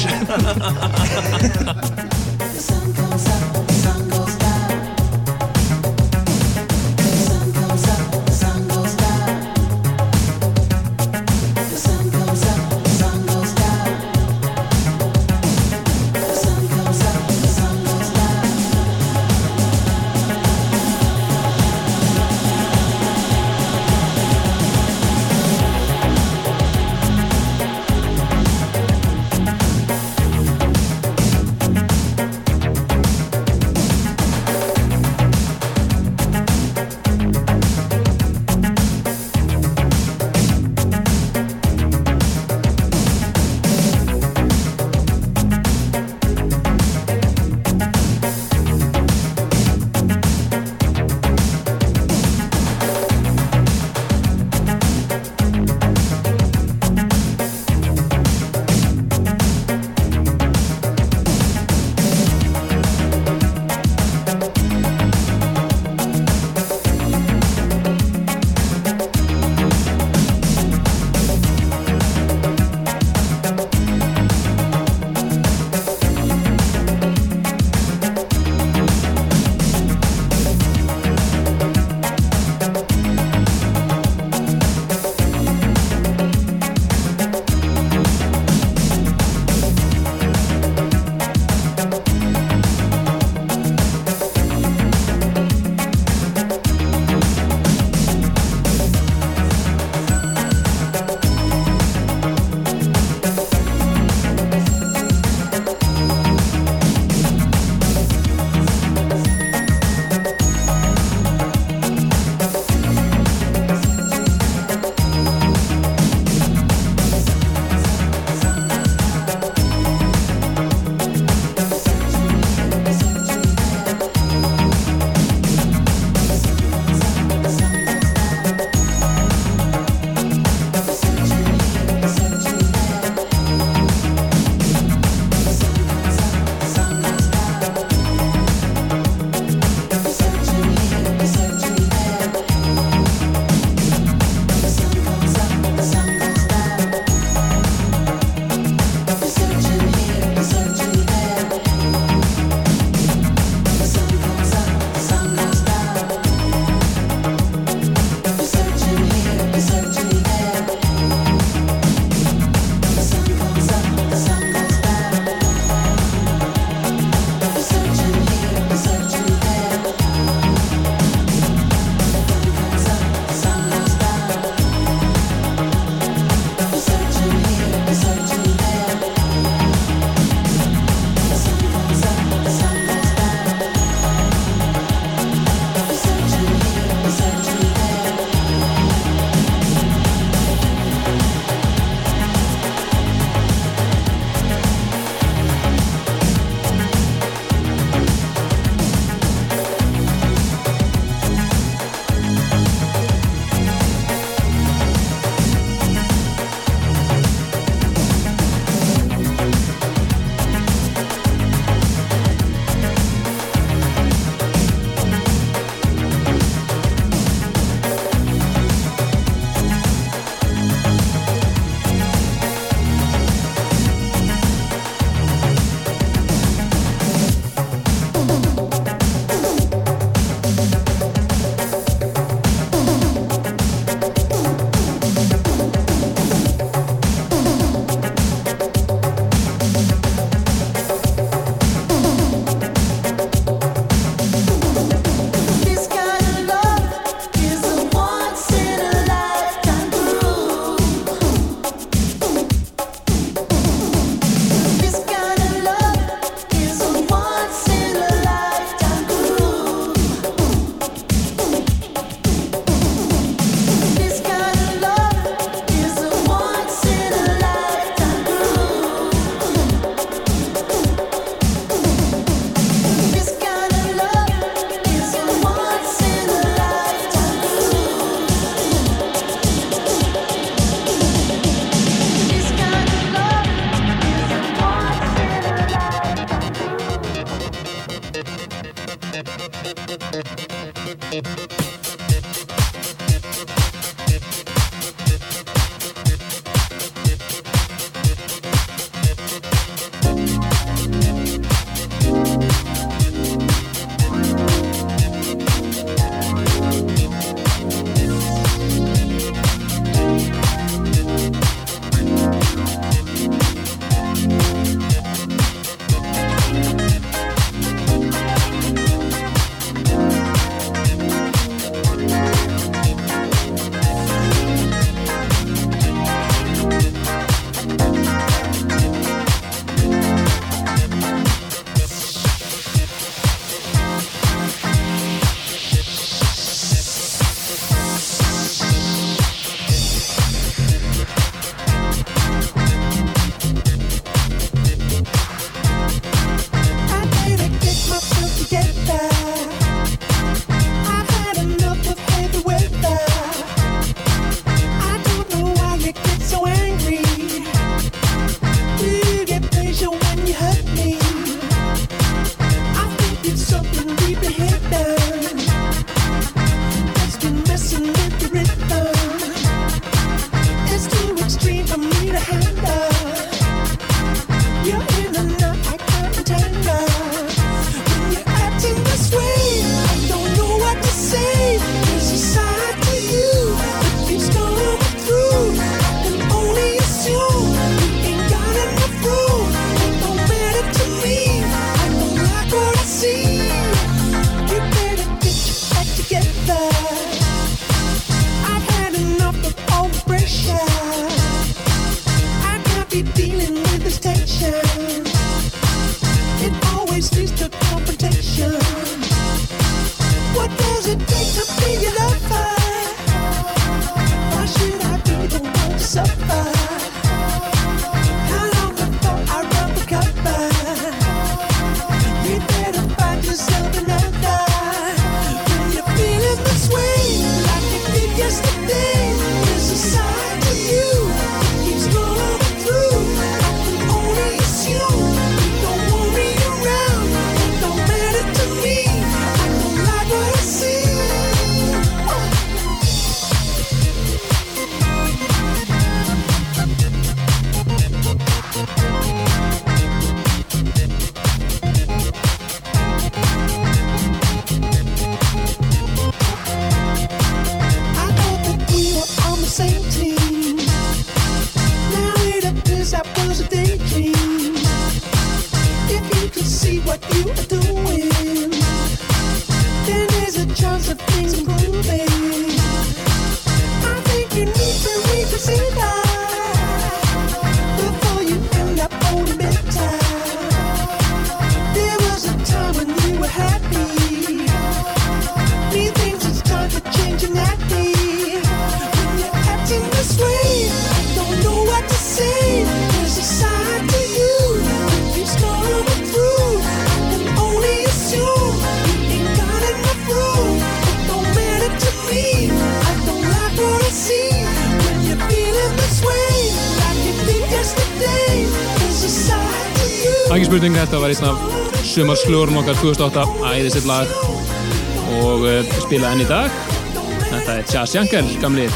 af sumarslögurum okkar 2008, æðisitt lag og uh, spila enn í dag. Þetta er Chas Jankel, gamli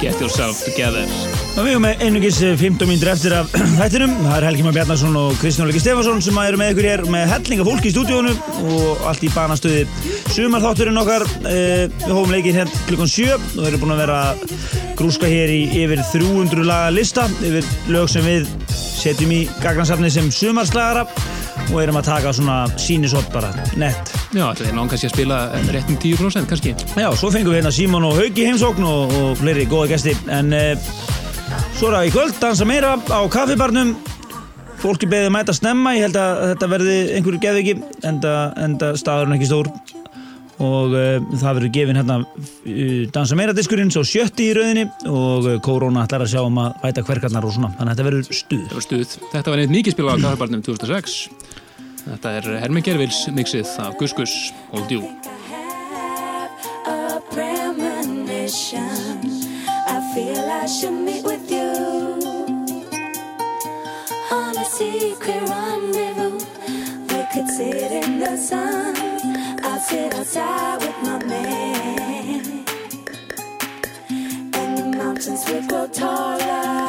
Get Yourself Together. Og við erum með einungis 15 mínútur eftir af þættinum. Það er Helgi Már Bjarnarsson og Kristján Olegi Stefansson sem eru með ykkur hér með hellinga fólki í stúdíónu og allt í banastöði sumarþátturinn okkar. Eh, Við hófum leikið hér klukkan 7 og við erum búin að vera grúska hér í yfir 300 laga lista yfir lög sem við setjum í gagnarsafni sem sumarslagara og erum að taka svona sínisott bara nett. Já, þetta er náðan kannski að spila réttum 10% kannski. Já, svo fengum við hérna Símon og Hauki heimsókn og, og fleiri góða gesti en uh, svo er það í kvöld dansa meira á kaffibarnum fólki beðið að mæta snemma ég held að þetta verði einhverju geðu ekki enda, enda staðurinn ekki stór og uh, það verður gefin hérna uh, dansa meira diskurinn svo sjötti í rauðinni og uh, Korona ætlar að sjá um að væta hverkarnar og svona þannig að þetta verður stuð Þetta var stuð. Þetta var neitt mikið spilað á kaffibarnum 2006. Þetta er Herman Gervils mixið af Gus Gus, Hold You. I feel I should meet with you on a secret rendezvous. We could sit in the sun. I'll sit outside with my man, and the mountains grow taller.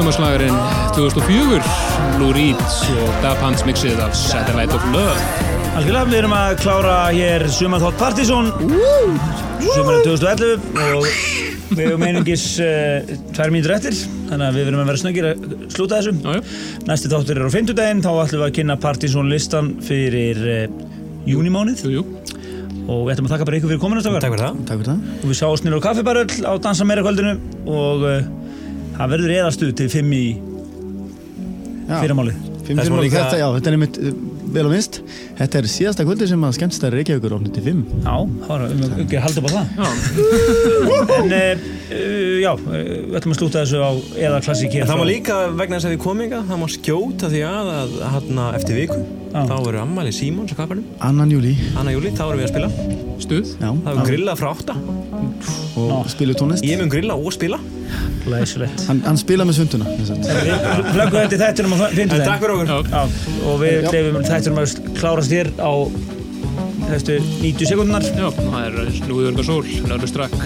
Sumarslagarinn 2004 Lou Reed og Da Pants mixið af Satellite of Love. Algjörlega, við erum að klára hér Sumarþátt Partizón Sumarinn 2011 og við hefum einungis uh, tvær mínútur eftir þannig að við verðum að vera snöggir að slúta þessu. Já, já. Næsti þáttur er á fimmtudaginn þá ætlum við að kynna Partizón listan fyrir uh, júnimánuð jú, jú. og við ætlum að þakka bara ykkur fyrir kominu Takk fyrir það Takk fyrir það. Og við sjáum snir á kaffibaröll á Dansa meira kvöldinu og uh, það verður eðastuð til fimm í Já. fyrramálið Fimm líka- þetta, já, þetta er einmitt uh, vel og minnst Þetta er síðasta kvöldi sem að skemmstæri Reykjavíkur opnið til fimm Já, það var um ekki að halda upp á það Já. En uh, uh, já, við ætlum að slúta þessu á eða klassík hér En það má frá- líka vegna þess að við komum ykkar, það má skjóta því að, að hérna, eftir viku, þá verður ammæli Símons á kappanum, Annan júli Anna Júli, þá erum við að spila. Stuð. Já, Það er grillað frá átta. og spilu tónlist Ég mun grilla og spila. Læsilegt Hann, hann spila með sagt. Við flöggum þetta í þættinum á fimmtudaginn. Takk fyrir okkur. Já, og við Já. leifum þættinum að klárast hér á þessu 90 sekundunar Já, það er Snúður og Sól, Nörður Strakk.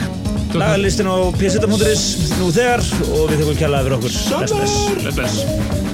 Lagalistin á pseta.is nú þegar og við þekkum kjallaði fyrir okkur. Bless, bless. Bless, bless